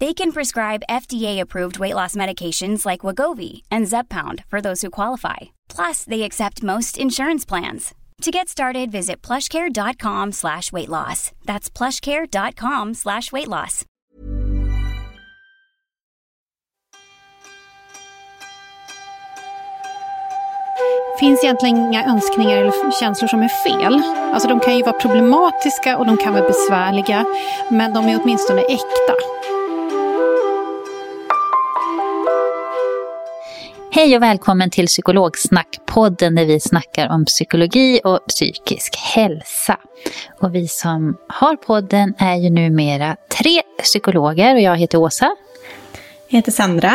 They can prescribe FDA-approved weight loss medications like Wagovi and Zeppound for those who qualify. Plus, they accept most insurance plans. To get started, visit plushcare.com slash weight loss. That's plushcare.com slash weight loss. finns egentligen inga önskningar eller känslor som är fel. Alltså de kan ju vara problematiska och de kan vara besvärliga, men de är åtminstone äkta. Hej och välkommen till Psykologsnack-podden där vi snackar om psykologi och psykisk hälsa. Och vi som har podden är ju numera tre psykologer och jag heter Åsa. Jag heter Sandra.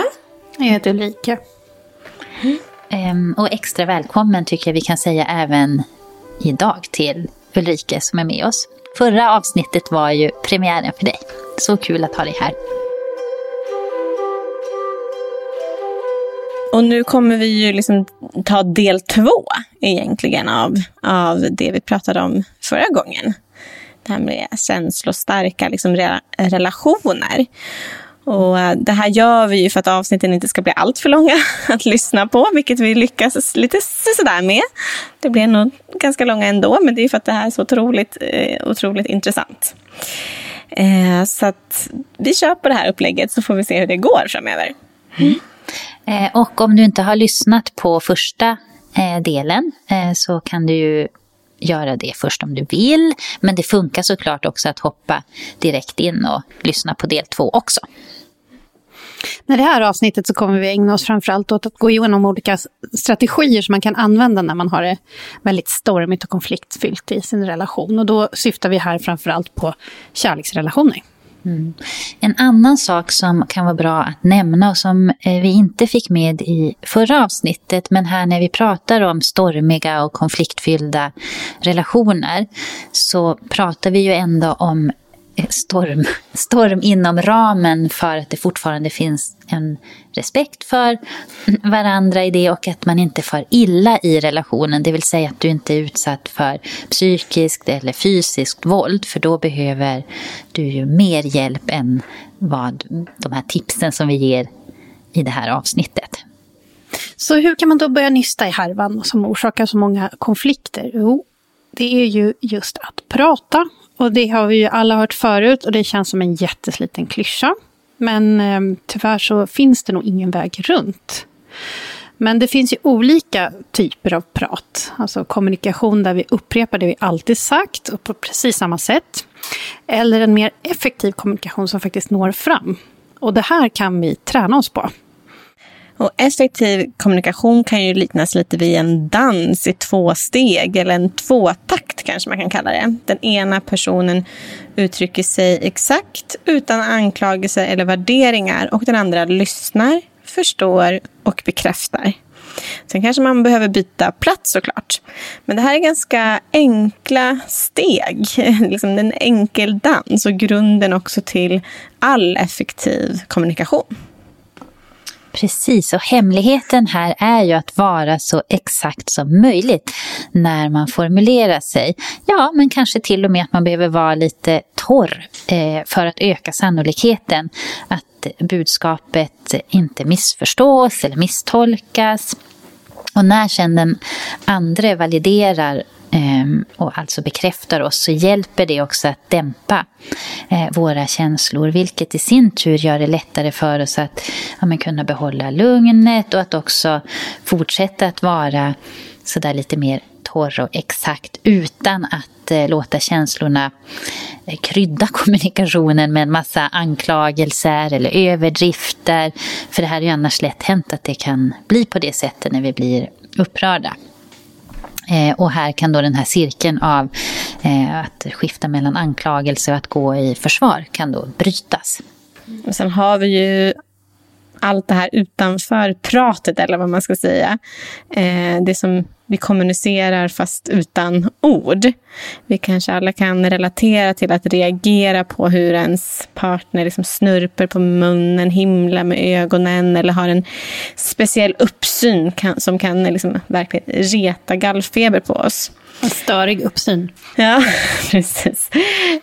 Jag heter Ulrika. Ehm, Och extra välkommen tycker jag vi kan säga även idag till Ulrike som är med oss. Förra avsnittet var ju premiären för dig. Så kul att ha dig här. Och nu kommer vi ju liksom ta del två egentligen av, av det vi pratade om förra gången. Det här med känslostarka liksom, re- relationer. Och eh, det här gör vi ju för att avsnitten inte ska bli allt för långa att lyssna på, vilket vi lyckas lite sådär med. Det blir nog ganska långa ändå, men det är för att det här är så otroligt, eh, otroligt intressant. Eh, så att vi kör på det här upplägget så får vi se hur det går framöver. Mm. Eh, och om du inte har lyssnat på första eh, delen eh, så kan du ju göra det först om du vill. Men det funkar såklart också att hoppa direkt in och lyssna på del två också. I det här avsnittet så kommer vi ägna oss framförallt åt att gå igenom olika strategier som man kan använda när man har det väldigt stormigt och konfliktfyllt i sin relation. Och då syftar vi här framförallt på kärleksrelationer. Mm. En annan sak som kan vara bra att nämna och som eh, vi inte fick med i förra avsnittet, men här när vi pratar om stormiga och konfliktfyllda relationer, så pratar vi ju ändå om storm, storm inom ramen för att det fortfarande finns en respekt för varandra i det och att man inte far illa i relationen. Det vill säga att du inte är utsatt för psykiskt eller fysiskt våld för då behöver du ju mer hjälp än vad de här tipsen som vi ger i det här avsnittet. Så hur kan man då börja nysta i härvan som orsakar så många konflikter? Jo, det är ju just att prata. Och det har vi ju alla hört förut och det känns som en jättesliten klyscha. Men eh, tyvärr så finns det nog ingen väg runt. Men det finns ju olika typer av prat. Alltså kommunikation där vi upprepar det vi alltid sagt och på precis samma sätt. Eller en mer effektiv kommunikation som faktiskt når fram. Och det här kan vi träna oss på. Och effektiv kommunikation kan ju liknas lite vid en dans i två steg, eller en tvåtakt kanske man kan kalla det. Den ena personen uttrycker sig exakt utan anklagelser eller värderingar och den andra lyssnar, förstår och bekräftar. Sen kanske man behöver byta plats såklart. Men det här är ganska enkla steg. liksom en enkel dans och grunden också till all effektiv kommunikation. Precis, och hemligheten här är ju att vara så exakt som möjligt när man formulerar sig. Ja, men kanske till och med att man behöver vara lite torr eh, för att öka sannolikheten att budskapet inte missförstås eller misstolkas. Och när sedan den andra validerar Ehm, och alltså bekräftar oss så hjälper det också att dämpa eh, våra känslor vilket i sin tur gör det lättare för oss att ja, kunna behålla lugnet och att också fortsätta att vara sådär lite mer torr och exakt utan att eh, låta känslorna eh, krydda kommunikationen med en massa anklagelser eller överdrifter. För det här är ju annars lätt hänt att det kan bli på det sättet när vi blir upprörda. Eh, och här kan då den här cirkeln av eh, att skifta mellan anklagelse och att gå i försvar kan då brytas. Och sen har vi ju allt det här utanför pratet, eller vad man ska säga. Eh, det som vi kommunicerar fast utan ord. Vi kanske alla kan relatera till att reagera på hur ens partner liksom snurper på munnen, himlar med ögonen eller har en speciell uppsyn kan, som kan liksom verkligen reta gallfeber på oss. En störig uppsyn. Ja, precis.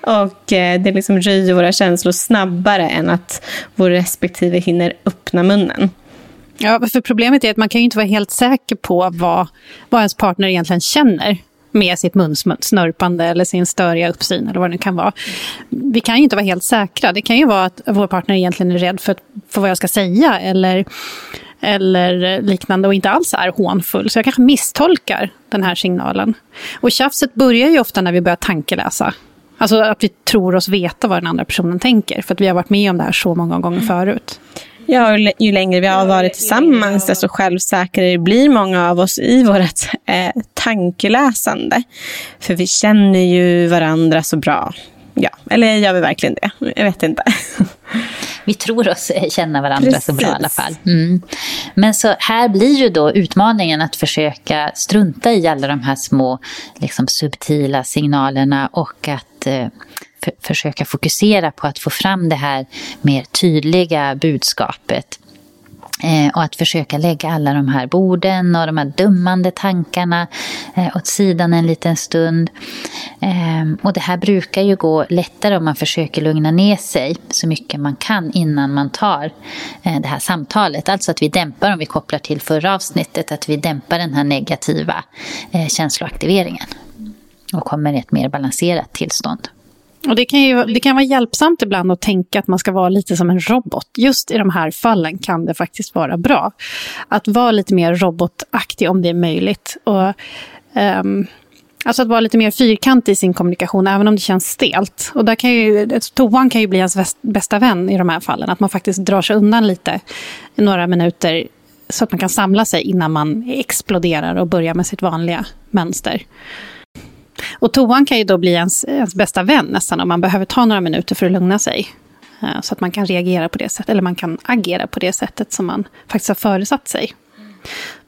Och eh, det liksom röjer våra känslor snabbare än att vår respektive hinner öppna munnen. Ja, för problemet är att man kan ju inte vara helt säker på vad, vad ens partner egentligen känner med sitt munsnörpande eller sin störiga uppsyn eller vad det nu kan vara. Vi kan ju inte vara helt säkra. Det kan ju vara att vår partner egentligen är rädd för, för vad jag ska säga eller, eller liknande och inte alls är hånfull. Så jag kanske misstolkar den här signalen. Och tjafset börjar ju ofta när vi börjar tankeläsa. Alltså att vi tror oss veta vad den andra personen tänker. För att vi har varit med om det här så många gånger förut. Ja, ju längre vi har varit tillsammans, desto självsäkrare blir många av oss i vårt eh, tankeläsande. För vi känner ju varandra så bra. Ja, eller gör vi verkligen det? Jag vet inte. Vi tror oss känna varandra Precis. så bra i alla fall. Mm. Men så här blir ju då utmaningen att försöka strunta i alla de här små liksom, subtila signalerna och att eh, försöka fokusera på att få fram det här mer tydliga budskapet. Eh, och att försöka lägga alla de här borden och de här dömande tankarna eh, åt sidan en liten stund. Eh, och det här brukar ju gå lättare om man försöker lugna ner sig så mycket man kan innan man tar eh, det här samtalet. Alltså att vi dämpar, om vi kopplar till förra avsnittet, att vi dämpar den här negativa eh, känsloaktiveringen och kommer i ett mer balanserat tillstånd. Och det, kan ju, det kan vara hjälpsamt ibland att tänka att man ska vara lite som en robot. Just i de här fallen kan det faktiskt vara bra. Att vara lite mer robotaktig om det är möjligt. Och, um, alltså att vara lite mer fyrkantig i sin kommunikation, även om det känns stelt. Och där kan ju, toan kan ju bli ens bästa vän i de här fallen. Att man faktiskt drar sig undan lite några minuter så att man kan samla sig innan man exploderar och börjar med sitt vanliga mönster. Och toan kan ju då bli ens, ens bästa vän nästan om man behöver ta några minuter för att lugna sig. Eh, så att man kan reagera på det sättet, eller man kan agera på det sättet som man faktiskt har föresatt sig.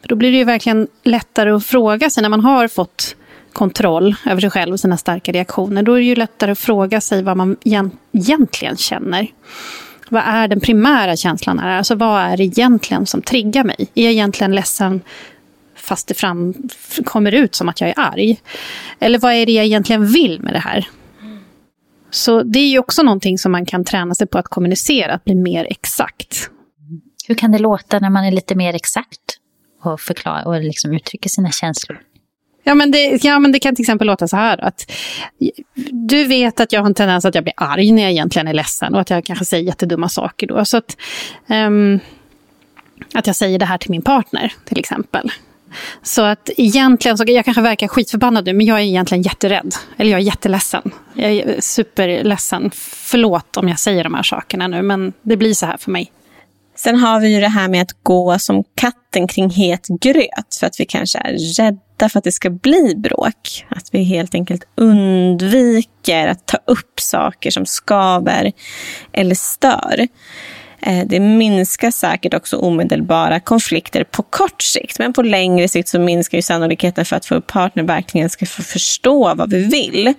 För då blir det ju verkligen lättare att fråga sig när man har fått kontroll över sig själv och sina starka reaktioner. Då är det ju lättare att fråga sig vad man egentligen känner. Vad är den primära känslan här? Alltså vad är det egentligen som triggar mig? Är jag egentligen ledsen fast det fram, kommer ut som att jag är arg? Eller vad är det jag egentligen vill med det här? Så det är ju också någonting som man kan träna sig på att kommunicera, att bli mer exakt. Hur kan det låta när man är lite mer exakt och, förklara, och liksom uttrycker sina känslor? Ja men, det, ja, men det kan till exempel låta så här. Att du vet att jag har en tendens att jag blir arg när jag egentligen är ledsen och att jag kanske säger jättedumma saker då. Så att, um, att jag säger det här till min partner till exempel. Så att egentligen, så jag kanske verkar skitförbannad nu, men jag är egentligen jätterädd. Eller jag är jätteledsen. Jag är superledsen. Förlåt om jag säger de här sakerna nu, men det blir så här för mig. Sen har vi ju det här med att gå som katten kring het gröt. För att vi kanske är rädda för att det ska bli bråk. Att vi helt enkelt undviker att ta upp saker som skaver eller stör. Eh, det minskar säkert också omedelbara konflikter på kort sikt. Men på längre sikt så minskar ju sannolikheten för att vår partner verkligen ska få förstå vad vi vill.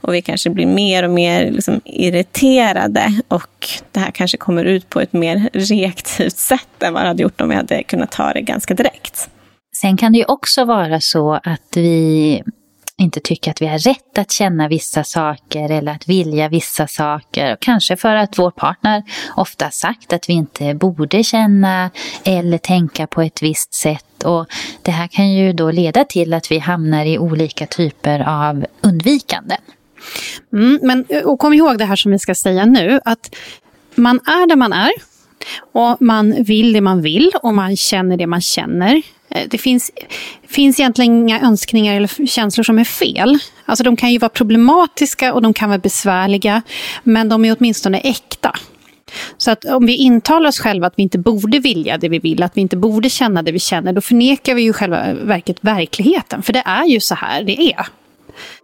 Och vi kanske blir mer och mer liksom irriterade. Och det här kanske kommer ut på ett mer reaktivt sätt än vad det hade gjort om vi hade kunnat ta det ganska direkt. Sen kan det ju också vara så att vi inte tycker att vi har rätt att känna vissa saker eller att vilja vissa saker. Kanske för att vår partner ofta sagt att vi inte borde känna eller tänka på ett visst sätt. Och det här kan ju då leda till att vi hamnar i olika typer av undvikanden. Mm, men, och kom ihåg det här som vi ska säga nu, att man är där man är. Och man vill det man vill och man känner det man känner. Eh, det finns, finns egentligen inga önskningar eller känslor som är fel. Alltså de kan ju vara problematiska och de kan vara besvärliga, men de är åtminstone äkta. Så att om vi intalar oss själva att vi inte borde vilja det vi vill, att vi inte borde känna det vi känner, då förnekar vi ju själva verket verkligheten. För det är ju så här det är.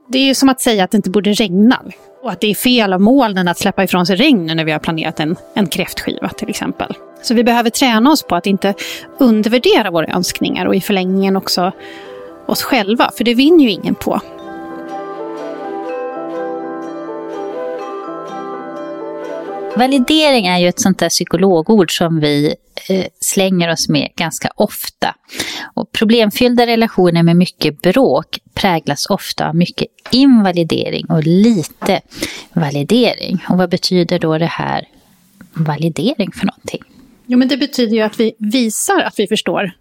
Det är ju som att säga att det inte borde regna. Och att det är fel av molnen att släppa ifrån sig regn när vi har planerat en, en kräftskiva till exempel. Så vi behöver träna oss på att inte undervärdera våra önskningar och i förlängningen också oss själva, för det vinner ju ingen på. Validering är ju ett sånt där psykologord som vi eh, slänger oss med ganska ofta. Och problemfyllda relationer med mycket bråk präglas ofta av mycket invalidering och lite validering. Och vad betyder då det här validering för någonting? Jo, men det betyder ju att vi visar att vi förstår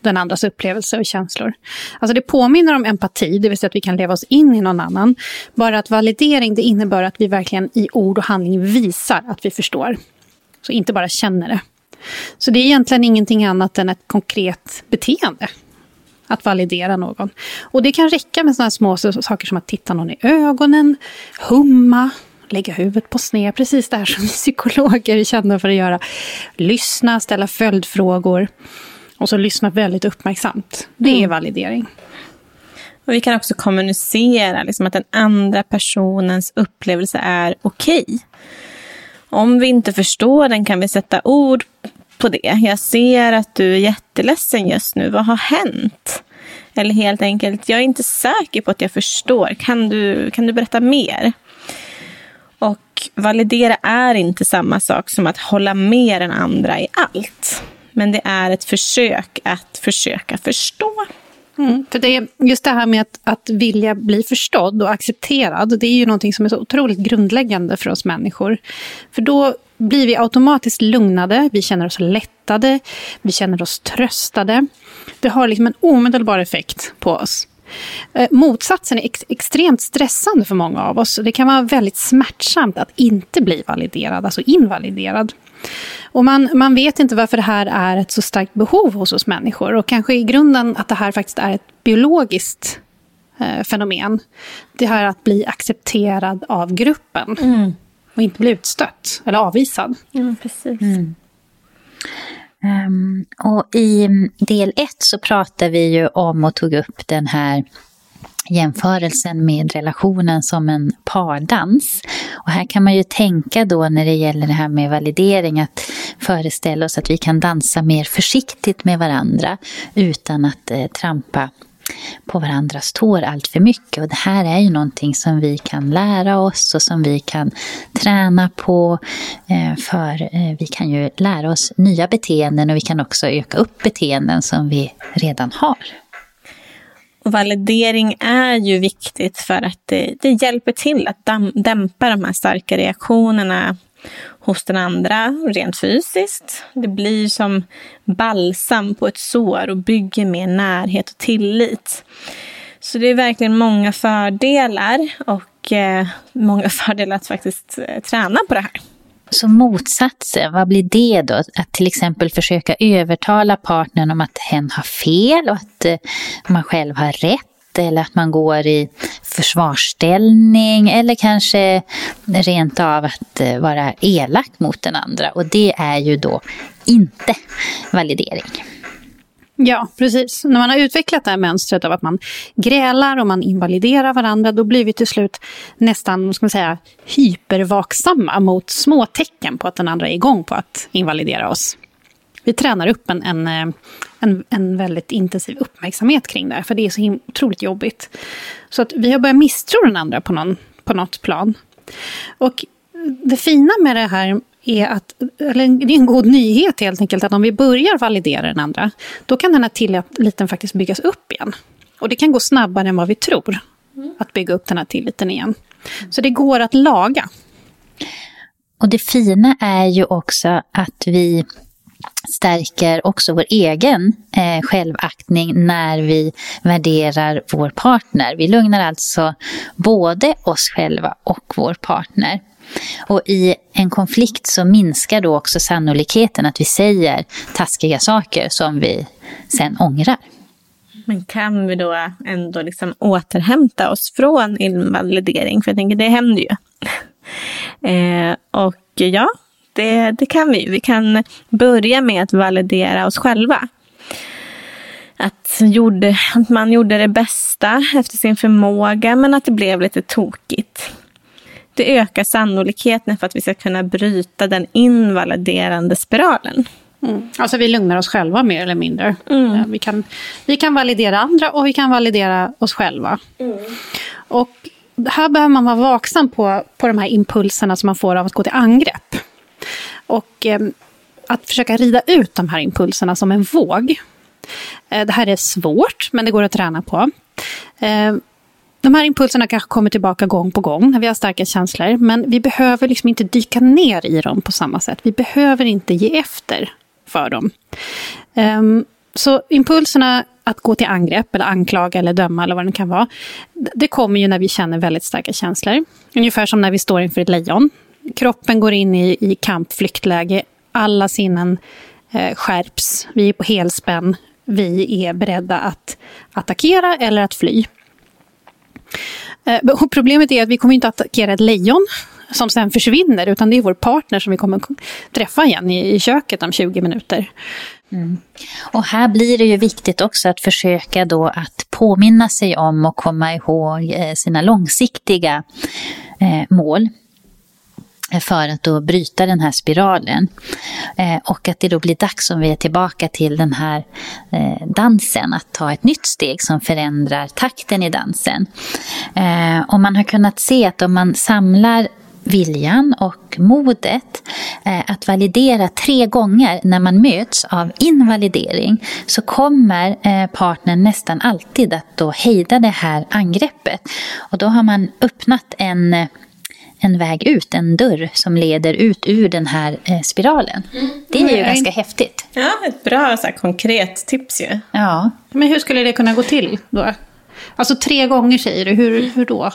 den andras upplevelse och känslor. Alltså det påminner om empati, det vill säga att vi kan leva oss in i någon annan. Bara att validering, det innebär att vi verkligen i ord och handling visar att vi förstår. Så inte bara känner det. Så det är egentligen ingenting annat än ett konkret beteende. Att validera någon. Och det kan räcka med sådana små saker som att titta någon i ögonen, humma, lägga huvudet på sned, precis det här som psykologer är kända för att göra. Lyssna, ställa följdfrågor. Och så lyssna väldigt uppmärksamt. Det är mm. validering. Och vi kan också kommunicera liksom att den andra personens upplevelse är okej. Okay. Om vi inte förstår den kan vi sätta ord på det. Jag ser att du är jätteledsen just nu. Vad har hänt? Eller helt enkelt, jag är inte säker på att jag förstår. Kan du, kan du berätta mer? Och validera är inte samma sak som att hålla med den andra i allt. Men det är ett försök att försöka förstå. Mm, för det är just det här med att, att vilja bli förstådd och accepterad, det är ju någonting som är så otroligt grundläggande för oss människor. För då blir vi automatiskt lugnade, vi känner oss lättade, vi känner oss tröstade. Det har liksom en omedelbar effekt på oss. Eh, motsatsen är ex extremt stressande för många av oss. Det kan vara väldigt smärtsamt att inte bli validerad, alltså invaliderad. Och man, man vet inte varför det här är ett så starkt behov hos oss människor. Och kanske i grunden att det här faktiskt är ett biologiskt eh, fenomen. Det här att bli accepterad av gruppen. Mm. Och inte bli utstött eller avvisad. Mm, precis. Mm. Um, och i del ett så pratar vi ju om och tog upp den här jämförelsen med relationen som en pardans. Och här kan man ju tänka då när det gäller det här med validering att föreställa oss att vi kan dansa mer försiktigt med varandra utan att eh, trampa på varandras tår allt för mycket. Och det här är ju någonting som vi kan lära oss och som vi kan träna på. Eh, för eh, vi kan ju lära oss nya beteenden och vi kan också öka upp beteenden som vi redan har. Och validering är ju viktigt för att det, det hjälper till att dämpa de här starka reaktionerna hos den andra rent fysiskt. Det blir som balsam på ett sår och bygger mer närhet och tillit. Så det är verkligen många fördelar och eh, många fördelar att faktiskt eh, träna på det här. Så motsatsen, vad blir det då? Att till exempel försöka övertala partnern om att hen har fel och att eh, man själv har rätt eller att man går i försvarsställning eller kanske rent av att eh, vara elak mot den andra. Och det är ju då inte validering. Ja, precis. När man har utvecklat det här mönstret av att man grälar och man invaliderar varandra, då blir vi till slut nästan ska man säga, hypervaksamma mot små tecken på att den andra är igång på att invalidera oss. Vi tränar upp en, en, eh, en, en väldigt intensiv uppmärksamhet kring det, för det är så otroligt jobbigt. Så att vi har börjat misstro den andra på, någon, på något plan. Och det fina med det här är att, eller det är en god nyhet helt enkelt, att om vi börjar validera den andra, då kan den här tilliten faktiskt byggas upp igen. Och det kan gå snabbare än vad vi tror. att bygga upp den här tilliten igen. Så det går att laga. Och det fina är ju också att vi stärker också vår egen eh, självaktning när vi värderar vår partner. Vi lugnar alltså både oss själva och vår partner. Och i en konflikt så minskar då också sannolikheten att vi säger taskiga saker som vi sen ångrar. Men kan vi då ändå liksom återhämta oss från invalidering? För jag tänker, det händer ju. eh, och ja, det, det kan vi. Vi kan börja med att validera oss själva. Att, gjorde, att man gjorde det bästa efter sin förmåga, men att det blev lite tokigt. Det ökar sannolikheten för att vi ska kunna bryta den invaliderande spiralen. Mm. Alltså vi lugnar oss själva mer eller mindre. Mm. Vi, kan, vi kan validera andra och vi kan validera oss själva. Mm. Och här behöver man vara vaksam på, på de här impulserna som man får av att gå till angrepp. Och eh, att försöka rida ut de här impulserna som en våg. Eh, det här är svårt, men det går att träna på. Eh, de här impulserna kanske kommer tillbaka gång på gång när vi har starka känslor. Men vi behöver liksom inte dyka ner i dem på samma sätt. Vi behöver inte ge efter för dem. Ehm, så impulserna att gå till angrepp, eller anklaga eller döma eller vad det kan vara. Det kommer ju när vi känner väldigt starka känslor. Ungefär som när vi står inför ett lejon. Kroppen går in i, i kampflyktläge. Alla sinnen eh, skärps. Vi är på helspänn. Vi är beredda att attackera eller att fly. Eh, och problemet är att vi kommer inte att attackera ett lejon som sen försvinner, utan det är vår partner som vi kommer träffa igen i, i köket om 20 minuter. Mm. Och här blir det ju viktigt också att försöka då att påminna sig om och komma ihåg eh, sina långsiktiga eh, mål för att då bryta den här spiralen. Eh, och att det då blir dags, om vi är tillbaka till den här eh, dansen, att ta ett nytt steg som förändrar takten i dansen. Eh, och man har kunnat se att om man samlar viljan och modet eh, att validera tre gånger när man möts av invalidering så kommer eh, partnern nästan alltid att då hejda det här angreppet. Och då har man öppnat en eh, en väg ut, en dörr som leder ut ur den här eh, spiralen. Mm. Det är ju mm. ganska häftigt. Ja, ett bra så här, konkret tips ju. Ja. Men hur skulle det kunna gå till då? Alltså tre gånger säger du, hur, hur då?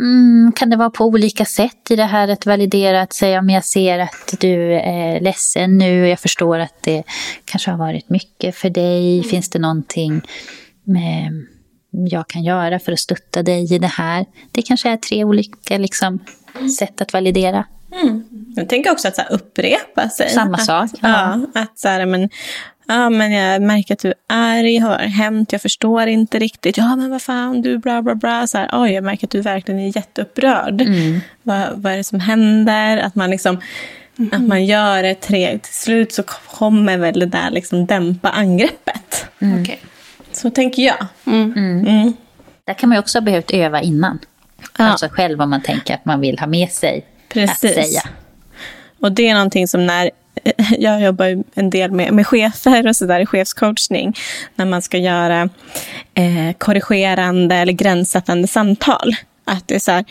Mm, kan det vara på olika sätt i det här att validera, att säga om jag ser att du är ledsen nu, jag förstår att det kanske har varit mycket för dig, mm. finns det någonting med jag kan göra för att stötta dig i det här. Det kanske är tre olika liksom, sätt att validera. Mm. Jag tänker också att så här, upprepa sig. Samma att, sak. Ja. ja. att så här, men, ja, men jag märker att du är arg, har hänt, jag förstår inte riktigt. Ja, men vad fan, du bla bla bla. Så här, Oj, jag märker att du verkligen är jätteupprörd. Mm. Vad, vad är det som händer? Att man liksom... Mm. Att man gör det tre, till slut så kommer väl det där liksom dämpa angreppet. Mm. Okay. Så tänker jag. Mm. Mm. Mm. Där kan man ju också ha behövt öva innan. Ja. Alltså själv om man tänker att man vill ha med sig Precis. att säga. Och det är någonting som när jag jobbar en del med, med chefer och sådär i chefscoachning. När man ska göra eh, korrigerande eller gränssättande samtal. Att det är så här,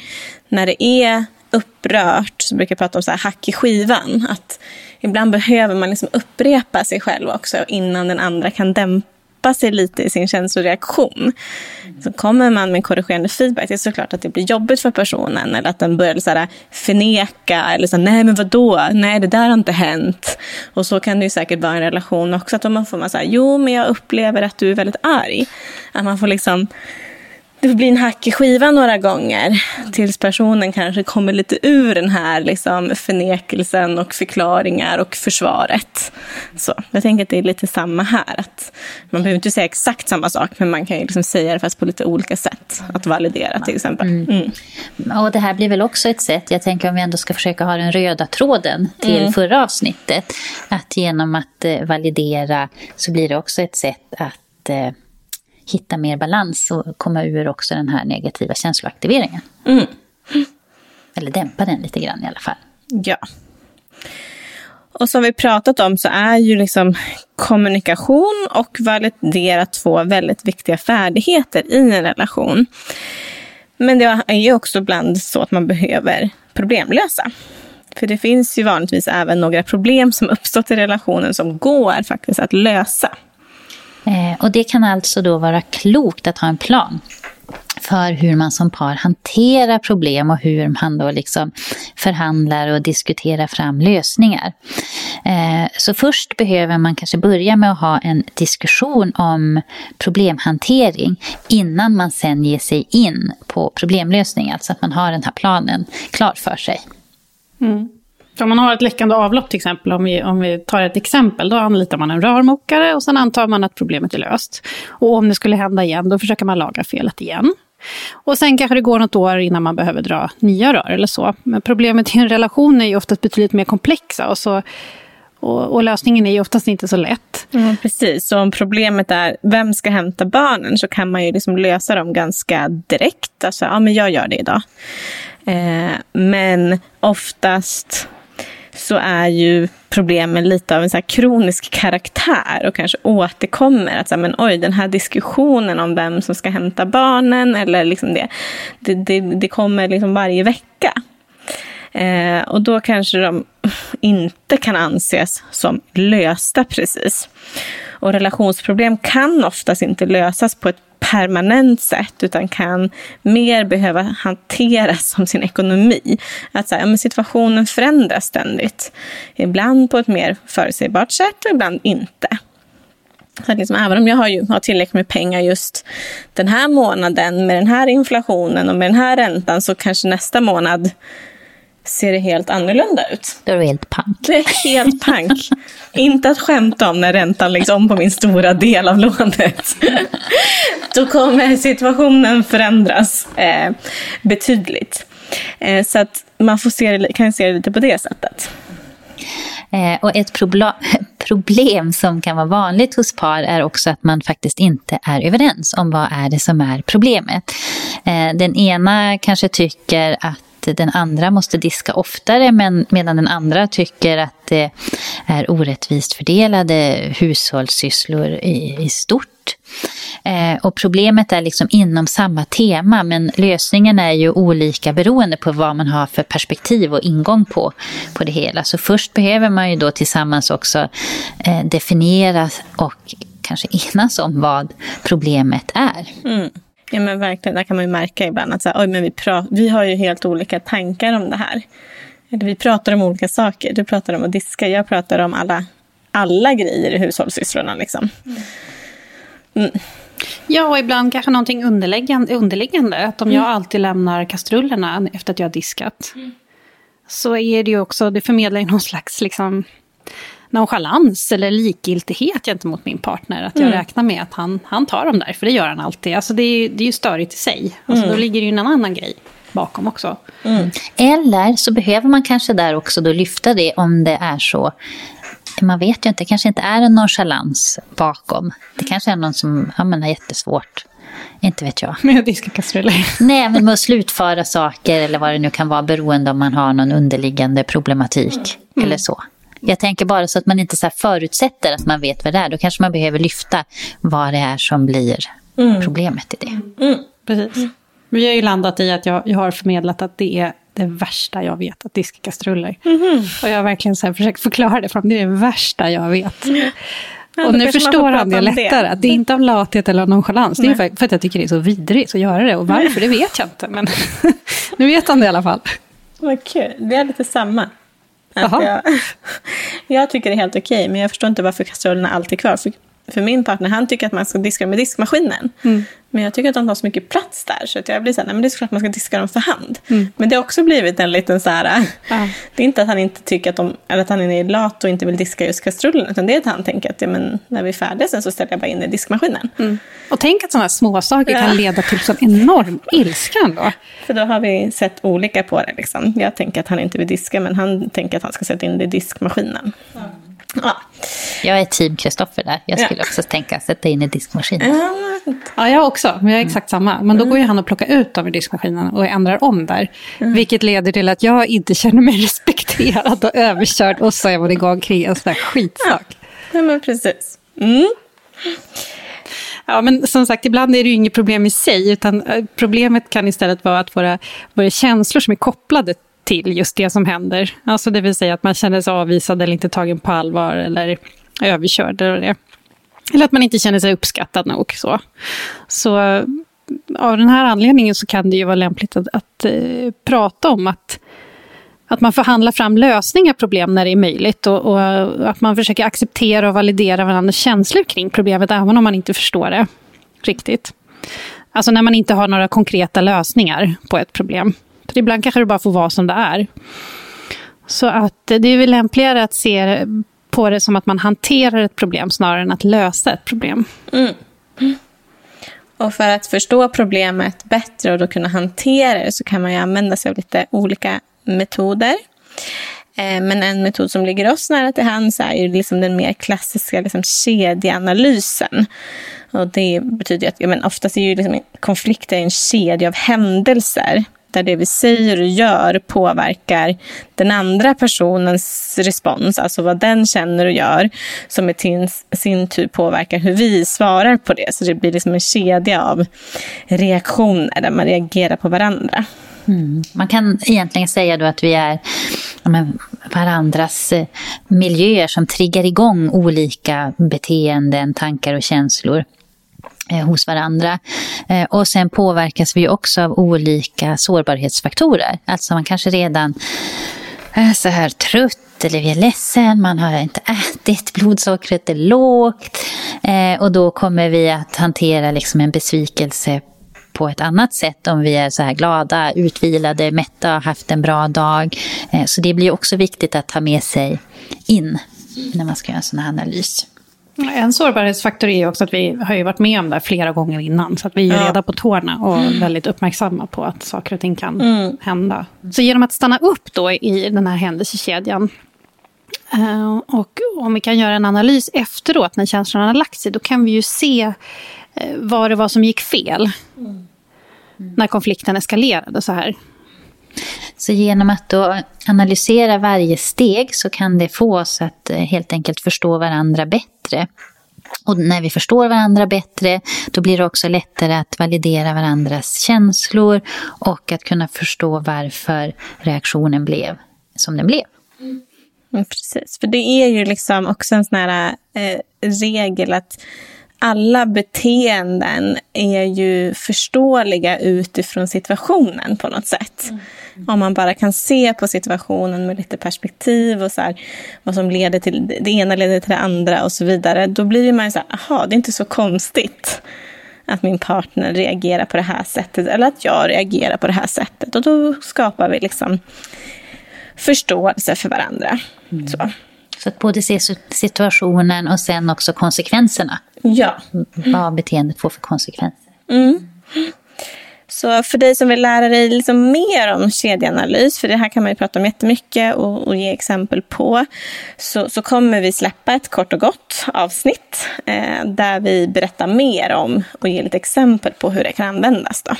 när det är upprört så brukar jag prata om så här hack i skivan. Att ibland behöver man liksom upprepa sig själv också innan den andra kan dämpa dämpa sig lite i sin känsloreaktion. Så kommer man med korrigerande feedback, det är såklart att det blir jobbigt för personen. Eller att den börjar så här förneka, eller så här, nej men vadå, nej det där har inte hänt. Och så kan det ju säkert vara en relation också, att om man får man säga, jo men jag upplever att du är väldigt arg. Att man får liksom det får bli en hack i skivan några gånger tills personen kanske kommer lite ur den här liksom, förnekelsen och förklaringar och försvaret. Så jag tänker att det är lite samma här. Att man behöver inte säga exakt samma sak, men man kan ju liksom säga det fast på lite olika sätt. Att validera till exempel. Mm. Mm. Och det här blir väl också ett sätt, jag tänker om vi ändå ska försöka ha den röda tråden till mm. förra avsnittet. Att genom att eh, validera så blir det också ett sätt att eh, hitta mer balans och komma ur också den här negativa känsloaktiveringen. Mm. Eller dämpa den lite grann i alla fall. Ja. Och som vi pratat om så är ju liksom kommunikation och validera två väldigt viktiga färdigheter i en relation. Men det är ju också ibland så att man behöver problemlösa. För det finns ju vanligtvis även några problem som uppstått i relationen som går faktiskt att lösa. Eh, och det kan alltså då vara klokt att ha en plan för hur man som par hanterar problem och hur man då liksom förhandlar och diskuterar fram lösningar. Eh, så först behöver man kanske börja med att ha en diskussion om problemhantering innan man sen ger sig in på problemlösning, alltså att man har den här planen klar för sig. Mm. Om man har ett läckande avlopp till exempel, om vi, om vi tar ett exempel, då anlitar man en rörmokare och sen antar man att problemet är löst. Och om det skulle hända igen, då försöker man laga felet igen. Och sen kanske det går något år innan man behöver dra nya rör eller så. Men problemet i en relation är ju oftast betydligt mer komplexa och, så, och, och lösningen är ju oftast inte så lätt. Mm, precis, så om problemet är vem ska hämta barnen så kan man ju liksom lösa dem ganska direkt. Alltså, ja men jag gör det idag. Eh, men oftast så är ju problemen lite av en så kronisk karaktär och kanske återkommer. Att så här, men oj, den här diskussionen om vem som ska hämta barnen eller liksom det, det, det, det kommer liksom varje vecka. Eh, och då kanske de inte kan anses som lösta precis. Och relationsproblem kan oftast inte lösas på ett permanent sätt utan kan mer behöva hanteras som sin ekonomi. Att så här, ja, situationen förändras ständigt. Ibland på ett mer förutsägbart sätt och ibland inte. Så liksom, även om jag har, ju, har tillräckligt med pengar just den här månaden med den här inflationen och med den här räntan så kanske nästa månad ser det helt annorlunda ut. Då är det helt pank. Det är helt pank. Inte att skämta om när räntan läggs om på min stora del av lånet. Då kommer situationen förändras eh, betydligt. Eh, så att man får se det, kan se det lite på det sättet. Eh, och ett problem som kan vara vanligt hos par är också att man faktiskt inte är överens om vad är det som är problemet. Eh, den ena kanske tycker att den andra måste diska oftare men medan den andra tycker att det är orättvist fördelade hushållssysslor i, i stort. Eh, och problemet är liksom inom samma tema men lösningen är ju olika beroende på vad man har för perspektiv och ingång på, på det hela. Så först behöver man ju då tillsammans också eh, definiera och kanske enas om vad problemet är. Mm. Ja men verkligen, där kan man ju märka ibland att så här, Oj, men vi, vi har ju helt olika tankar om det här. Eller vi pratar om olika saker. Du pratar om att diska, jag pratar om alla, alla grejer i hushållssysslorna. Liksom. Mm. Ja, och ibland kanske någonting underliggande. underliggande att om mm. jag alltid lämnar kastrullerna efter att jag har diskat, mm. så är det ju också, det förmedlar ju någon slags liksom, nonchalans eller likgiltighet gentemot min partner. Att jag mm. räknar med att han, han tar dem där, för det gör han alltid. Alltså det, är, det är ju störigt i sig. Alltså mm. Då ligger det ju en annan grej bakom också. Mm. Eller så behöver man kanske där också då lyfta det om det är så man vet ju inte, det kanske inte är en nonchalans bakom. Det kanske är någon som ja, men har jättesvårt. Inte vet jag. Med att diska kastruller? Nej, men med att slutföra saker eller vad det nu kan vara beroende om man har någon underliggande problematik mm. eller så. Jag tänker bara så att man inte så förutsätter att man vet vad det är. Då kanske man behöver lyfta vad det är som blir mm. problemet i det. Mm. Precis. Vi har ju landat i att jag, jag har förmedlat att det är det värsta jag vet, att diska kastruller. Mm. Och jag har verkligen så försökt förklara det för honom. Det är det värsta jag vet. Ja, och nu förstår han det lättare. Det. Att det är inte av lathet eller nonchalans. Det är för, för, att jag tycker det är så vidrigt att göra det. Och varför, det vet jag inte. Men nu vet han det i alla fall. Vad kul. Vi är lite samma. Jag, jag, tycker det är helt okej, men jag förstår inte varför kastrullerna alltid är kvar. För, för min partner han tycker att man ska diska med diskmaskinen. Mm. Men jag tycker att de tar så mycket plats där så att jag blir så här, nej men det är såklart man ska diska dem för hand. Mm. Men det har också blivit en liten så här, ja. det är inte att han inte tycker att, de, eller att han är lat och inte vill diska just kastrullen, utan det är att han tänker att ja, men när vi är färdiga sen så ställer jag bara in i diskmaskinen. Mm. Och tänk att sådana här små saker ja. kan leda till sån enorm ilska ändå. För då har vi sett olika på det. Liksom. Jag tänker att han inte vill diska, men han tänker att han ska sätta in det i diskmaskinen. Ja. Jag är team Kristoffer där. Jag skulle ja. också tänka sätta in i diskmaskinen. Ja, jag också. Men jag är exakt samma. Men då går ju han och plockar ut dem i diskmaskinen och ändrar om där. Mm. Vilket leder till att jag inte känner mig respekterad och överkörd. Och så är man igång kring en sån där skitsak. Ja, men precis. Mm. Ja, men som sagt, ibland är det ju inget problem i sig, utan eh, problemet kan istället vara att våra, våra känslor som är kopplade till just det som händer. Alltså det vill säga att man känner sig avvisad eller inte tagen på allvar eller överkörd. Eller, det. eller att man inte känner sig uppskattad nog. Så, så eh, av den här anledningen så kan det ju vara lämpligt att, att eh, prata om att, att man förhandlar fram lösningar på problem när det är möjligt och, och, eh, att man försöker acceptera och validera varandras känslor kring problemet även om man inte förstår det riktigt. Alltså när man inte har några konkreta lösningar på ett problem. För ibland kanske det bara får vara som det är. Så att det är väl lämpligare att se på det som att man hanterar ett problem snarare än att lösa ett problem. Mm. Och för att förstå problemet bättre och då kunna hantera det så kan man ju använda sig av lite olika metoder. Eh, men en metod som ligger oss nära till hands är ju liksom den mer klassiska liksom kedjeanalysen. Och det betyder att ja, men oftast är ju liksom konflikter en kedja av händelser där det vi säger och gör påverkar den andra personens respons, alltså vad den känner och gör, som i sin, tur påverkar hur vi svarar på det. Så det blir liksom en kedja av reaktioner där man reagerar på varandra. Mm. Man kan egentligen säga då att vi är men, varandras eh, miljöer som triggar igång olika beteenden, tankar och känslor. Eh, hos varandra. Eh, och sen påverkas vi också av olika sårbarhetsfaktorer. Alltså man kanske redan är så här trött eller vi är ledsen, man har inte ätit, blodsockret är lågt. Eh, och då kommer vi att hantera liksom en besvikelse på ett annat sätt om vi är så här glada, utvilade, mätta, har haft en bra dag. Eh, så det blir också viktigt att ta med sig in när man ska göra en sån här analys. En sårbarhetsfaktor är också att vi har ju varit med om det flera gånger innan. Så att vi är ja. reda på tårna och mm. väldigt uppmärksamma på att saker och ting kan mm. hända. Så genom att stanna upp då i den här händelsekedjan uh, och om vi kan göra en analys efteråt när känslorna har lagt sig, då kan vi ju se uh, vad det var som gick fel. Mm. När konflikten eskalerade så här. Så genom att då analysera varje steg så kan det få oss att eh, helt enkelt förstå varandra bättre. Och när vi förstår varandra bättre, då blir det också lättare att validera varandras känslor och att kunna förstå varför reaktionen blev som den blev. Mm, precis, för det är ju liksom också en sån här eh, regel att alla beteenden är ju förståeliga utifrån situationen på något sätt. Mm. Om man bara kan se på situationen med lite perspektiv och så här, vad som leder till det ena leder till det andra och så vidare. Då blir man ju så här, aha, det är inte så konstigt att min partner reagerar på det här sättet eller att jag reagerar på det här sättet. Och då skapar vi liksom förståelse för varandra. Mm. Så. Så att både se situationen och sen också konsekvenserna. Ja. Vad beteendet får för konsekvenser. Mm. Så för dig som vill lära dig liksom mer om kedjeanalys, för det här kan man ju prata om jättemycket och, och ge exempel på, så, så kommer vi släppa ett kort och gott avsnitt eh, där vi berättar mer om och ger lite exempel på hur det kan användas. Då.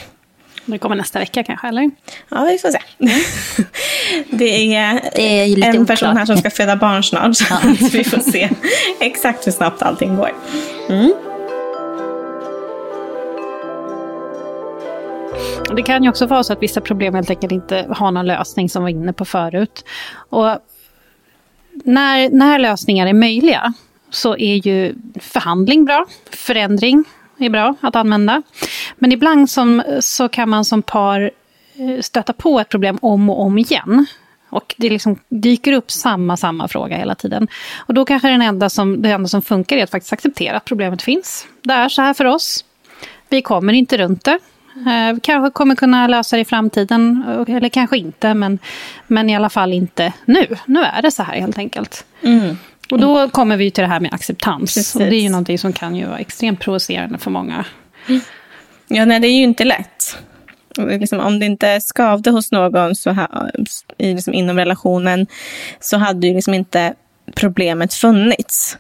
Det kommer nästa vecka kanske, eller? Ja, vi får se. Det är, det är en person här som ska föda barn snart, så ja. vi får se exakt hur snabbt allting går. Mm. Det kan ju också vara så att vissa problem helt enkelt inte har någon lösning som vi var inne på förut. Och när, när lösningar är möjliga så är ju förhandling bra, förändring är bra att använda. Men ibland som, så kan man som par eh, stöta på ett problem om och om igen. Och det liksom dyker upp samma, samma fråga hela tiden. Och då kanske den enda som, det enda som funkar är att faktiskt acceptera att problemet finns. Det är så här för oss. Vi kommer inte runt det. Eh, kanske kommer kunna lösa det i framtiden, eller kanske inte, men, men i alla fall inte nu. Nu är det så här helt enkelt. Mm. Och då kommer vi till det här med acceptans. Precis. Och det är ju någonting som kan ju vara extremt provocerande för många. Ja, nej, det är ju inte lätt. Liksom, om det inte skavde hos någon så ha, i, liksom, inom relationen så hade ju liksom inte problemet funnits.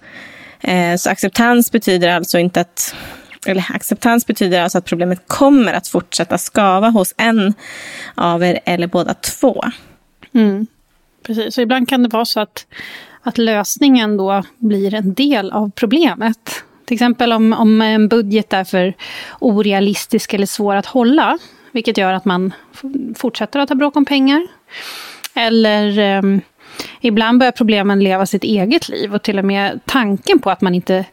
Eh, så acceptans betyder alltså inte att eller acceptans betyder alltså att problemet kommer att fortsätta skava hos en av er eller båda två. Mm. Precis, så ibland kan det vara så att, att lösningen då blir en del av problemet. Till exempel om, om en budget är för orealistisk eller svår att hålla, vilket gör att man fortsätter att ha bråk om pengar. Eller eh, ibland börjar problemen leva sitt eget liv och till och med tanken på att man inte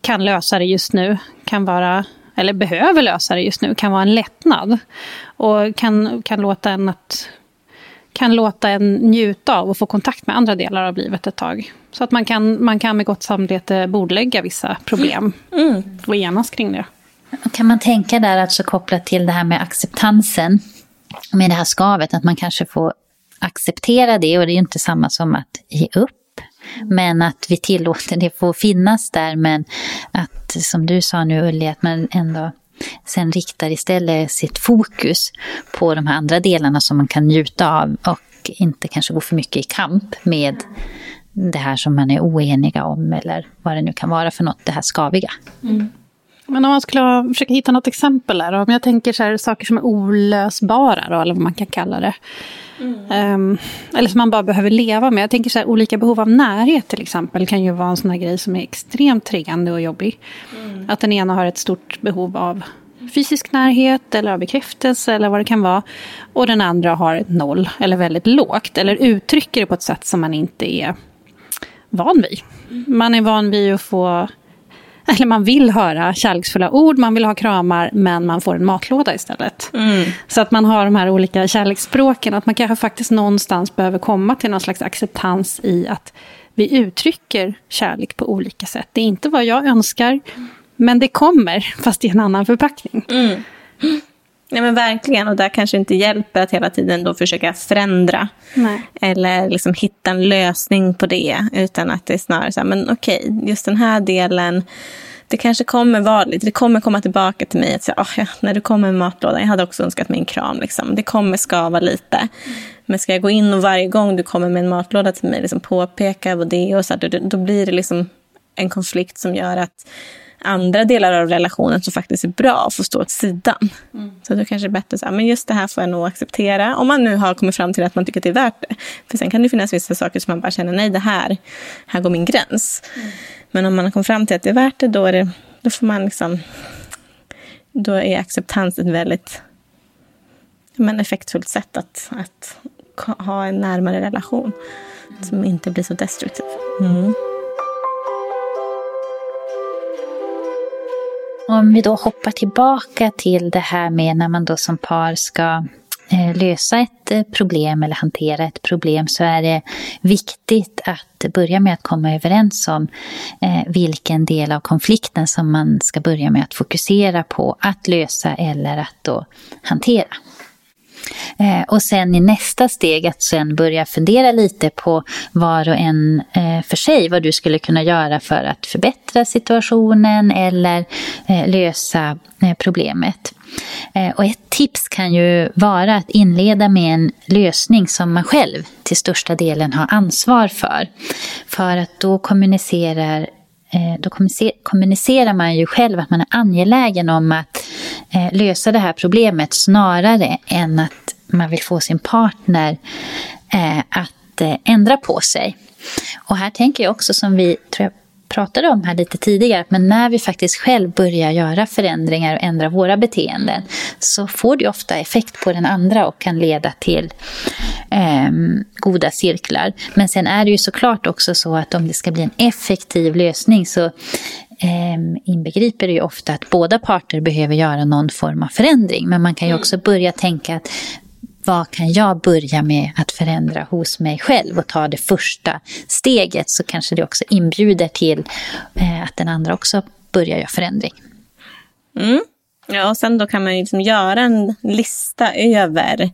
kan lösa det just nu kan vara eller behöver lösa det just nu, kan vara en lättnad. Och kan, kan låta en att kan låta en njuta av och få kontakt med andra delar av livet ett tag. Så att man kan, man kan med gott samvete bordlägga vissa problem mm. och enas kring det. Kan man tänka där, alltså kopplat till det här med acceptansen, med det här skavet, att man kanske får acceptera det och det är ju inte samma som att ge upp. Mm. Men att vi tillåter det få finnas där, men att som du sa nu Ulli, att man ändå sen riktar istället sitt fokus på de här andra delarna som man kan njuta av och inte kanske gå för mycket i kamp med det här som man är oeniga om eller vad det nu kan vara för något, det här skaviga. Mm. Men om man skulle försöka hitta något exempel där, om jag tänker så här, saker som är olösbara då, eller vad man kan kalla det. Mm. Um, eller som man bara behöver leva med. Jag tänker så här, olika behov av närhet till exempel kan ju vara en sån här grej som är extremt triggande och jobbig. Mm. Att den ena har ett stort behov av fysisk närhet eller av bekräftelse eller vad det kan vara. Och den andra har noll eller väldigt lågt. Eller uttrycker det på ett sätt som man inte är van vid. Man är van vid att få eller man vill höra kärleksfulla ord, man vill ha kramar, men man får en matlåda istället. Mm. Så att man har de här olika kärleksspråken, att man kanske faktiskt någonstans behöver komma till någon slags acceptans i att vi uttrycker kärlek på olika sätt. Det är inte vad jag önskar, men det kommer, fast i en annan förpackning. Mm. Ja, men verkligen, och där kanske inte hjälper att hela tiden då försöka förändra. Nej. Eller liksom hitta en lösning på det. Utan att det är snarare så här, men okej, just den här delen. Det kanske kommer vara lite, det kommer komma tillbaka till mig. Att säga, oh, ja, när du kommer med matlådan, jag hade också önskat mig en kram. Liksom. Det kommer skava lite. Mm. Men ska jag gå in och varje gång du kommer med en matlåda till mig liksom påpeka vad det är, och så här, då, då blir det liksom en konflikt som gör att andra delar av relationen som faktiskt är bra får stå åt sidan. Mm. Så då kanske det är bättre att säga, men just det här får jag nog acceptera. Om man nu har kommit fram till att man tycker att det är värt det. För sen kan det finnas vissa saker som man bara känner, nej det här, här går min gräns. Mm. Men om man har kommit fram till att det är värt det, då, är det, då får man liksom, då är acceptans ett väldigt men effektfullt sätt att, att ha en närmare relation. Mm. Som inte blir så destruktiv. Mm. Om vi då hoppar tillbaka till det här med när man då som par ska eh, lösa ett eh, problem eller hantera ett problem så är det viktigt att börja med att komma överens om eh, vilken del av konflikten som man ska börja med att fokusera på att lösa eller att då hantera. Eh, och sen i nästa steg att sen börja fundera lite på var och en eh, för sig vad du skulle kunna göra för att förbättra situationen eller eh, lösa eh, problemet. Eh, och ett tips kan ju vara att inleda med en lösning som man själv till största delen har ansvar för. För att då kommunicerar Eh, då kommunicerar man ju själv att man är angelägen om att eh, lösa det här problemet snarare än att man vill få sin partner eh, att ändra på sig. Och här tänker jag också som vi tror jag pratade om här lite tidigare, men när vi faktiskt själv börjar göra förändringar och ändra våra beteenden så får det ofta effekt på den andra och kan leda till eh, goda cirklar. Men sen är det ju såklart också så att om det ska bli en effektiv lösning så eh, inbegriper det ju ofta att båda parter behöver göra någon form av förändring. Men man kan ju mm. också börja tänka att vad kan jag börja med att förändra hos mig själv och ta det första steget så kanske det också inbjuder till eh, att den andra också börjar göra förändring. Mm. Ja, och sen då kan man liksom göra en lista över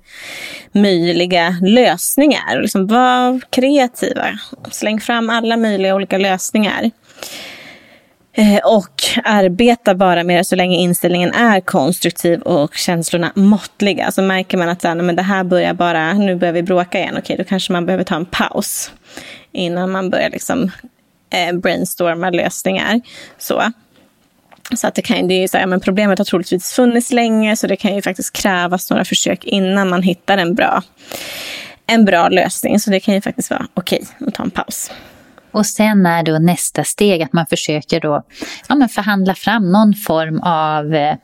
möjliga lösningar. Liksom var kreativa. Släng fram alla möjliga olika lösningar. Eh, och arbeta bara med det så länge inställningen är konstruktiv och känslorna måttliga. Så märker man att så här, men det här börjar bara, nu börjar vi bråka igen, okej då kanske man behöver ta en paus innan man börjar liksom, eh, brainstorma lösningar. Så. Så att det kan, det är så här, men problemet har troligtvis funnits länge så det kan ju faktiskt krävas några försök innan man hittar en bra, en bra lösning. Så det kan ju faktiskt vara okej att ta en paus. Och sen är då nästa steg att man försöker då, ja, men förhandla fram någon form av eh,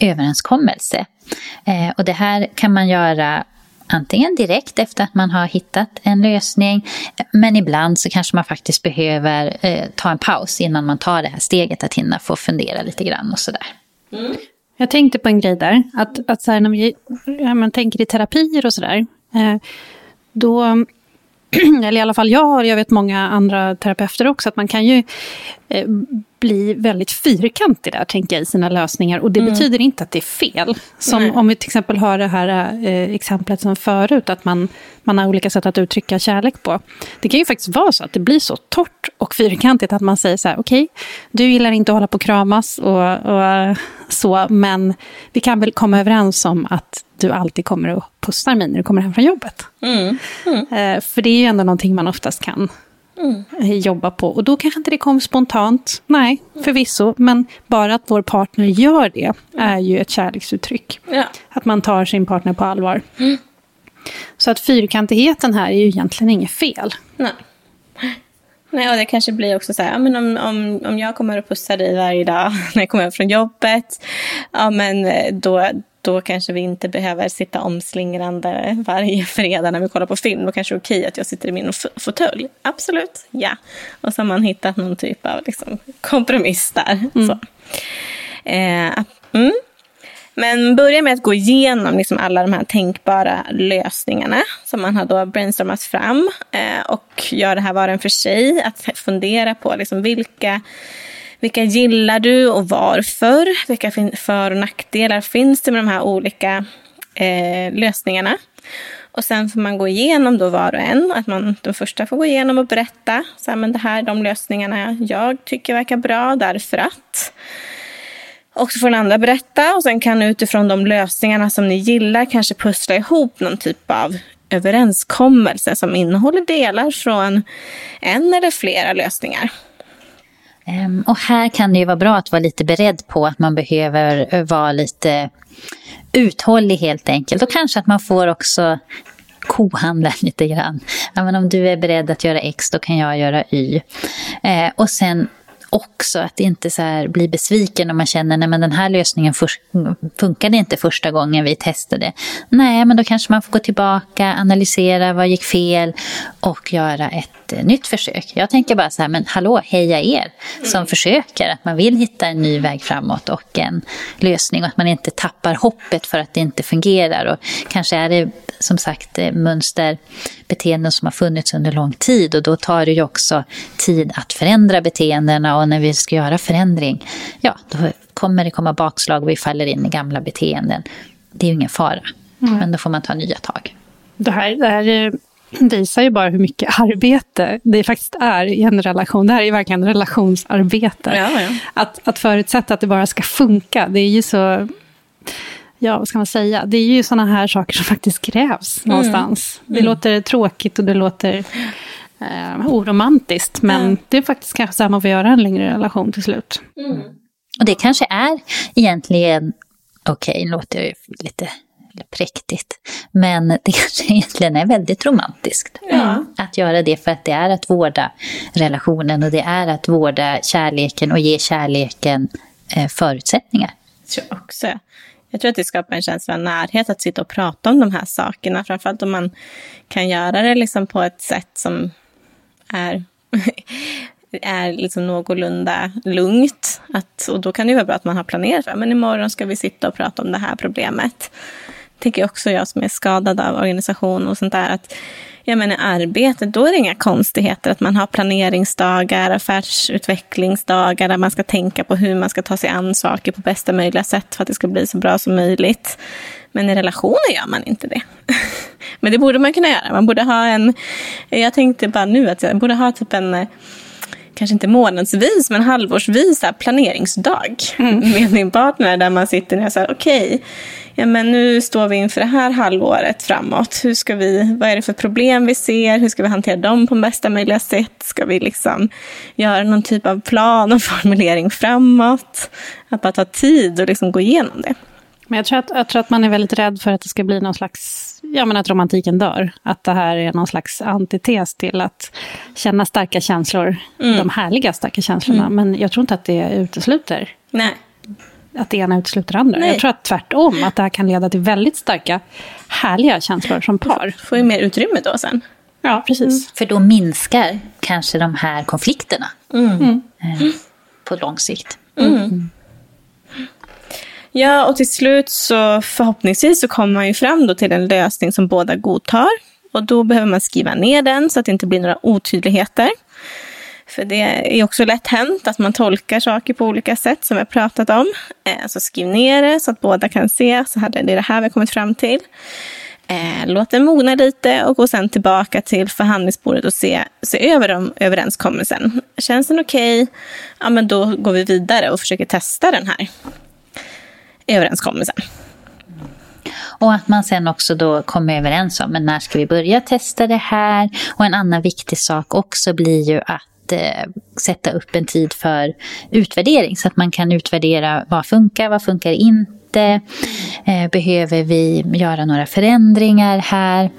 överenskommelse. Eh, och det här kan man göra antingen direkt efter att man har hittat en lösning, men ibland så kanske man faktiskt behöver eh, ta en paus innan man tar det här steget att hinna få fundera lite grann och sådär. Mm. Jag tänkte på en grej där, att, att så här, när vi, när man tänker i terapier och sådär, eh, då eller i alla fall jag har, jag vet många andra terapeuter också, att man kan ju eh, bli väldigt fyrkantig där, tänker jag, i sina lösningar. Och det mm. betyder inte att det är fel. Som Nej. om vi till exempel har det här eh, exemplet som förut, att man, man har olika sätt att uttrycka kärlek på. Det kan ju faktiskt vara så att det blir så torrt och fyrkantigt att man säger så här, okej, okay, du gillar inte att hålla på och kramas och, och så, men vi kan väl komma överens om att du alltid kommer och pussar mig när du kommer hem från jobbet. Mm. Mm. Eh, för det är ju ändå någonting man oftast kan mm. jobba på. Och då kanske inte det kommer spontant, nej, förvisso. Men bara att vår partner gör det är ju ett kärleksuttryck. Ja. Att man tar sin partner på allvar. Mm. Så att fyrkantigheten här är ju egentligen inget fel. Nej. Nej, och det kanske blir också så här, ja, men om, om, om jag kommer och pussar dig varje dag när jag kommer hem från jobbet, ja men eh, då, då kanske vi inte behöver sitta omslingrande varje fredag när vi kollar på film. Då kanske det är okej att jag sitter i min fåtölj. Absolut, ja. Och så har man hittat någon typ av liksom, kompromiss där. Mm. Så. Eh, mm. Men börja med att gå igenom liksom alla de här tänkbara lösningarna som man har då brainstormat fram eh, och gör det här var och en för sig. Att fundera på liksom vilka vilka gillar du och varför? Vilka för och nackdelar finns det med de här olika eh, lösningarna? Och sen får man gå igenom då var och en. Att man, den första får gå igenom och berätta. Så här, men det här de lösningarna jag tycker verkar bra därför att. Och så får den andra berätta och sen kan utifrån de lösningarna som ni gillar kanske pussla ihop någon typ av överenskommelse som innehåller delar från en eller flera lösningar. Ehm, och här kan det ju vara bra att vara lite beredd på att man behöver eh, vara lite uthållig helt enkelt. Och kanske att man får också kohandla lite grann. Ja, men om du är beredd att göra X, då kan jag göra Y. Eh, och sen också att inte så bli besviken om man känner att den här lösningen funkade inte första gången vi testade. Nej, men då kanske man får gå tillbaka, analysera vad gick fel och göra ett eh, nytt försök. Jag tänker bara så här, men hallå, heja er som mm. försöker. Att man vill hitta en ny väg framåt och en lösning och att man inte tappar hoppet för att det inte fungerar. Och kanske är det som sagt eh, mönster, beteenden som har funnits under lång tid och då tar det ju också tid att förändra beteendena och när vi ska göra förändring, ja, då kommer det komma bakslag och vi faller in i gamla beteenden. Det är ju ingen fara, mm. men då får man ta nya tag. Det här, det här eh, visar ju bara hur mycket arbete det faktiskt är i en relation. Det här är verkligen relationsarbete. Ja, ja. Att, att förutsätta att det bara ska funka, det är ju så ja, vad ska man säga? Det är ju sådana här saker som faktiskt krävs mm. någonstans. Det mm. låter tråkigt och det låter eh, oromantiskt, men mm. det är faktiskt kanske så här man får göra en längre relation till slut. Mm. Och det kanske är egentligen, okej, okay, låter jag ju lite präktigt. Men det kanske egentligen är väldigt romantiskt. Ja. Att göra det för att det är att vårda relationen och det är att vårda kärleken och ge kärleken eh, förutsättningar. Jag tror också. Jag tror att det skapar en känsla av närhet att sitta och prata om de här sakerna. Framförallt om man kan göra det liksom på ett sätt som är, är liksom någorlunda lugnt. Att, och då kan det vara bra att man har planerat. Men imorgon ska vi sitta och prata om det här problemet. Tänker också jag som är skadad av organisation och sånt där. att jag menar i arbetet, då är det inga konstigheter att man har planeringsdagar, affärsutvecklingsdagar där man ska tänka på hur man ska ta sig an saker på bästa möjliga sätt för att det ska bli så bra som möjligt. Men i relationer gör man inte det. Men det borde man kunna göra. Man borde ha en... Jag tänkte bara nu att jag borde ha typ en kanske inte månadsvis, men halvårsvis planeringsdag mm. med min partner. Där man sitter ner och säger okej, okay, ja, men nu står vi inför det här halvåret framåt. Hur ska vi, vad är det för problem vi ser? Hur ska vi hantera dem på bästa möjliga sätt? Ska vi liksom göra någon typ av plan och formulering framåt? Att bara ta tid och liksom gå igenom det. Men jag tror, att, jag tror att man är väldigt rädd för att det ska bli någon slags, ja men att romantiken dör. Att det här är någon slags antites till att känna starka känslor, mm. de härliga starka känslorna. Mm. Men jag tror inte att det utesluter. Nej. Att det ena utesluter det andra. Nej. Jag tror att tvärtom, att det här kan leda till väldigt starka, härliga känslor som par. Får ju mer utrymme då sen. Ja, precis. Mm. För då minskar kanske de här konflikterna mm. eh, på lång sikt. Mm. Ja, och till slut så förhoppningsvis så kommer man ju fram då till en lösning som båda godtar. Och då behöver man skriva ner den så att det inte blir några otydligheter. För det är också lätt hänt att man tolkar saker på olika sätt som vi har pratat om. Så skriv ner det så att båda kan se, så här, det är det här vi har kommit fram till. Eh, låt den mogna lite och gå sen tillbaka till förhandlingsbordet och se, se över dem, överenskommelsen. Känns den okej? Okay? Ja, men då går vi vidare och försöker testa den här överenskommelsen. Och att man sen också då kommer överens om men när ska vi börja testa det här. Och en annan viktig sak också blir ju att eh, sätta upp en tid för utvärdering så att man kan utvärdera vad funkar, vad funkar inte. Eh, behöver vi göra några förändringar här?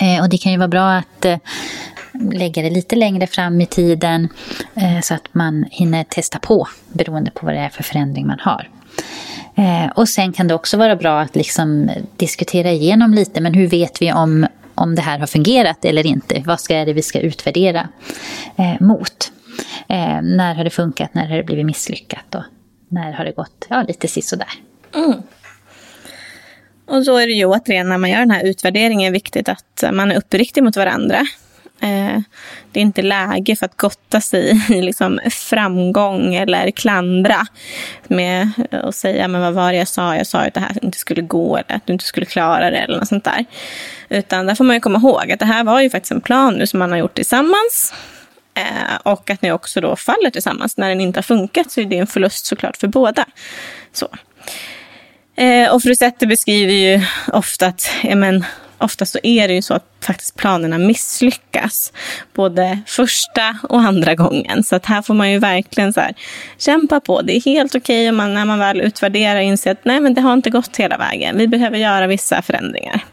Eh, och det kan ju vara bra att eh, lägga det lite längre fram i tiden eh, så att man hinner testa på beroende på vad det är för förändring man har. Eh, och sen kan det också vara bra att liksom diskutera igenom lite, men hur vet vi om, om det här har fungerat eller inte? Vad ska är det vi ska utvärdera eh, mot? Eh, när har det funkat? När har det blivit misslyckat? Och när har det gått ja, lite sisådär? Mm. Och så är det ju återigen när man gör den här utvärderingen viktigt att man är uppriktig mot varandra. Eh, det är inte läge för att gotta sig i liksom framgång eller klandra med att säga men vad var det jag sa? Jag sa att det här inte skulle gå eller att du inte skulle klara det eller något sånt där. Utan där får man ju komma ihåg att det här var ju faktiskt en plan nu som man har gjort tillsammans. Eh, och att ni också då faller tillsammans. När den inte har funkat så är det en förlust såklart för båda. Så. Eh, och fru Zetter beskriver ju ofta att ja, men, ofta så är det ju så att faktiskt planerna misslyckas. Både första och andra gången. Så att här får man ju verkligen så här, kämpa på. Det är helt okej okay om när man väl utvärderar inser att nej, men det har inte gått hela vägen. Vi behöver göra vissa förändringar.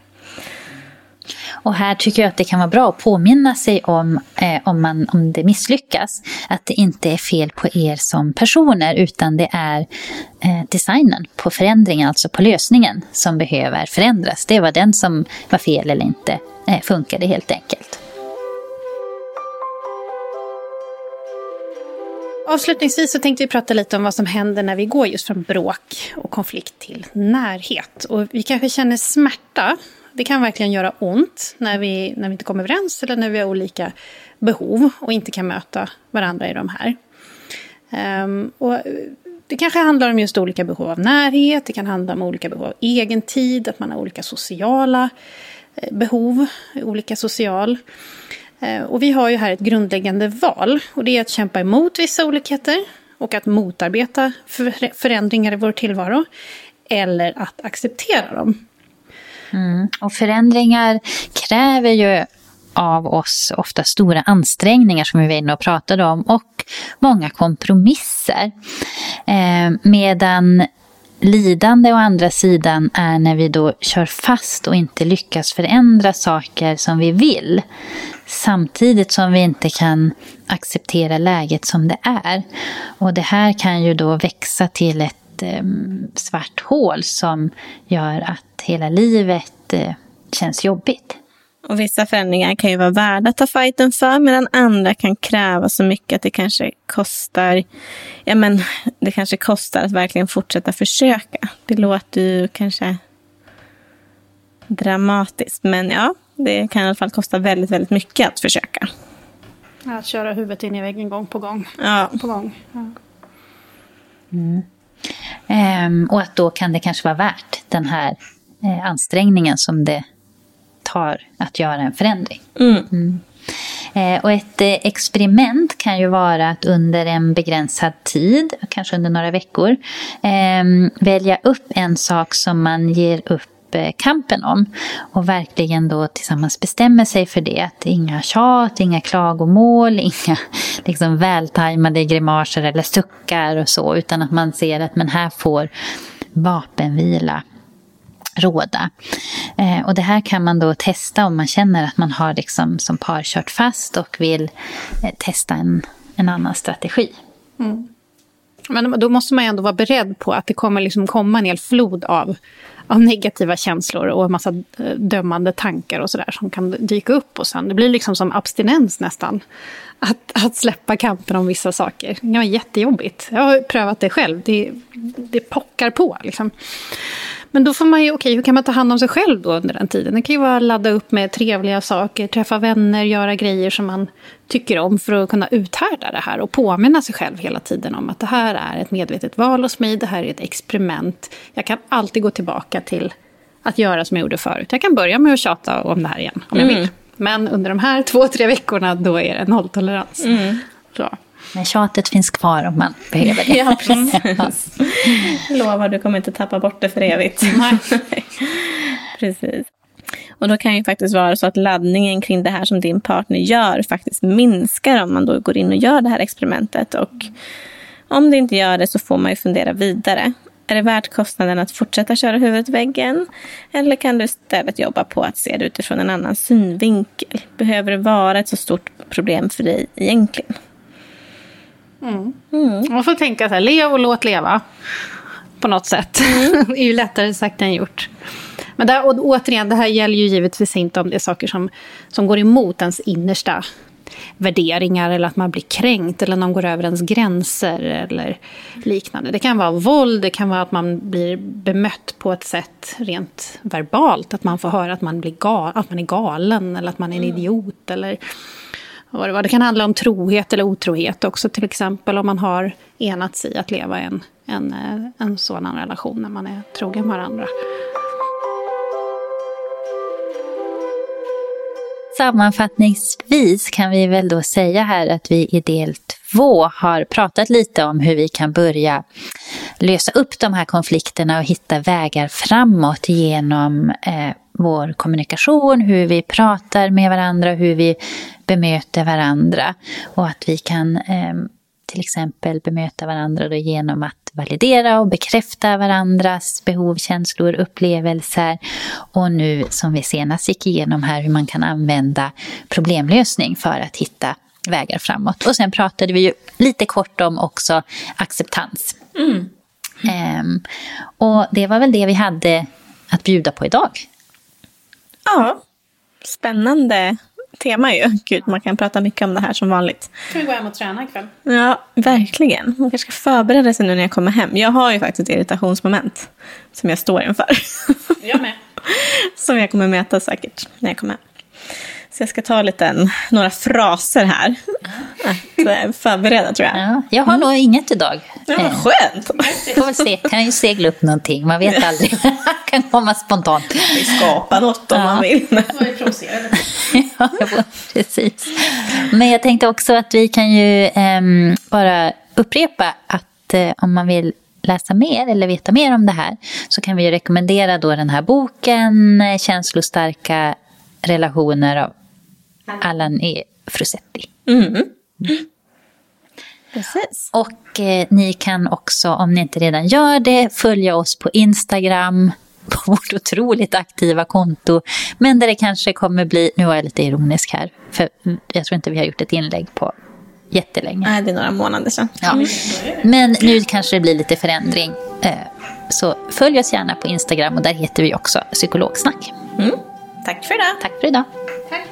Och här tycker jag att det kan vara bra att påminna sig om, eh, om, man, om det misslyckas, att det inte är fel på er som personer, utan det är eh, designen på förändringen, alltså på lösningen, som behöver förändras. Det var den som var fel eller inte eh, funkade helt enkelt. Avslutningsvis så tänkte vi prata lite om vad som händer när vi går just från bråk och konflikt till närhet. Och vi kanske känner smärta det kan verkligen göra ont när vi, när vi inte kommer överens eller när vi har olika behov och inte kan möta varandra i de här. Um, och det kanske handlar om just olika behov av närhet, det kan handla om olika behov av egen tid, att man har olika sociala eh, behov, olika social. Uh, och vi har ju här ett grundläggande val och det är att kämpa emot vissa olikheter och att motarbeta förändringar i vår tillvaro eller att acceptera dem. Mm. Och förändringar kräver ju av oss ofta stora ansträngningar som vi var inne och pratade om och många kompromisser. Eh, medan lidande å andra sidan är när vi då kör fast och inte lyckas förändra saker som vi vill. Samtidigt som vi inte kan acceptera läget som det är. Och det här kan ju då växa till ett eh, svart hål som gör att hela livet eh, känns jobbigt. Och vissa förändringar kan ju vara värda att ta fighten för medan andra kan kräva så mycket att det kanske kostar, ja men det kanske kostar att verkligen fortsätta försöka. Det låter ju kanske dramatiskt men ja, det kan i alla fall kosta väldigt, väldigt mycket att försöka. Att köra huvudet in i väggen gång på gång. Ja. På gång. Ja. Mm. Ehm, och att då kan det kanske vara värt den här eh, ansträngningen som det tar att göra en förändring. Mm. Mm. Eh, och ett eh, experiment kan ju vara att under en begränsad tid, kanske under några veckor, eh, välja upp en sak som man ger upp kampen om. Och verkligen då tillsammans bestämmer sig för det. Att inga tjat, inga klagomål, inga liksom vältajmade grimaser eller suckar och så. Utan att man ser att men här får vapenvila råda. Eh, och det här kan man då testa om man känner att man har liksom som par kört fast och vill eh, testa en, en annan strategi. Mm. Men då måste man ändå vara beredd på att det kommer liksom komma en hel flod av, av negativa känslor och en massa eh, dömande tankar och sådär som kan dyka upp. Och sen, det blir liksom som abstinens nästan. Att, att släppa kampen om vissa saker. Det kan vara jättejobbigt. Jag har prövat det själv. Det, det pockar på. Liksom. Men då får man ju, okej, okay, hur kan man ta hand om sig själv då under den tiden? Det kan ju vara att ladda upp med trevliga saker, träffa vänner, göra grejer som man tycker om för att kunna uthärda det här och påminna sig själv hela tiden om att det här är ett medvetet val hos mig, det här är ett experiment. Jag kan alltid gå tillbaka till att göra som jag gjorde förut. Jag kan börja med att tjata om det här igen, om mm. jag vill. Men under de här två, tre veckorna, då är det nolltolerans. Mm. Så. Men tjatet finns kvar om man behöver det. ja, precis. Lovar, du kommer inte tappa bort det för evigt. precis. Och då kan det faktiskt vara så att laddningen kring det här som din partner gör faktiskt minskar om man då går in och gör det här experimentet. Och om det inte gör det så får man ju fundera vidare. Är det värt kostnaden att fortsätta köra huvudet i väggen? Eller kan du istället jobba på att se det utifrån en annan synvinkel? Behöver det vara ett så stort problem för dig egentligen? Mm. Mm. Man får tänka så här, lev och låt leva. På något sätt. Mm. det är ju lättare sagt än gjort. Men där, och återigen, det här gäller ju givetvis inte om det är saker som, som går emot ens innersta värderingar eller att man blir kränkt eller någon går över ens gränser eller liknande. Det kan vara våld, det kan vara att man blir bemött på ett sätt rent verbalt. Att man får höra att man, blir gal, att man är galen eller att man är en mm. idiot. Eller vad det, var. det kan handla om trohet eller otrohet också till exempel om man har enats i att leva en, en, eh, en sådan relation när man är trogen varandra. Sammanfattningsvis kan vi väl då säga här att vi i del två har pratat lite om hur vi kan börja lösa upp de här konflikterna och hitta vägar framåt genom eh, vår kommunikation, hur vi pratar med varandra, hur vi bemöter varandra. Och att vi kan eh, till exempel bemöta varandra då genom att validera och bekräfta varandras behov, känslor, upplevelser. Och nu som vi senast gick igenom här hur man kan använda problemlösning för att hitta vägar framåt. Och sen pratade vi ju lite kort om också acceptans. Mm. Um, och det var väl det vi hade att bjuda på idag. Ja, spännande tema ju. Gud, man kan prata mycket om det här som vanligt. Ska vi gå hem och träna ikväll? Ja, verkligen. Man kanske ska förbereda sig nu när jag kommer hem. Jag har ju faktiskt ett irritationsmoment som jag står inför. Jag med. som jag kommer möta säkert när jag kommer hem. Så jag ska ta lite, några fraser här att eh, förbereda tror jag. Ja, jag har mm. nog inget idag. Ja, vad skönt. Vi får väl se, kan ju segla upp någonting, man vet aldrig. kan komma spontant. Vi skapar något om ja. man vill. ja, precis. Men jag tänkte också att vi kan ju um, bara upprepa att uh, om man vill läsa mer eller veta mer om det här så kan vi rekommendera då den här boken eh, Känslostarka relationer av Allan E. Frusetti. Mm. Mm. Precis. Och eh, ni kan också, om ni inte redan gör det, följa oss på Instagram på vårt otroligt aktiva konto. Men där det kanske kommer bli, nu var jag lite ironisk här, för jag tror inte vi har gjort ett inlägg på jättelänge. Nej, det är några månader sedan. Ja. Men nu kanske det blir lite förändring. Eh, så följ oss gärna på Instagram och där heter vi också Psykologsnack. Mm. Tack för idag. Tack för idag. Tack.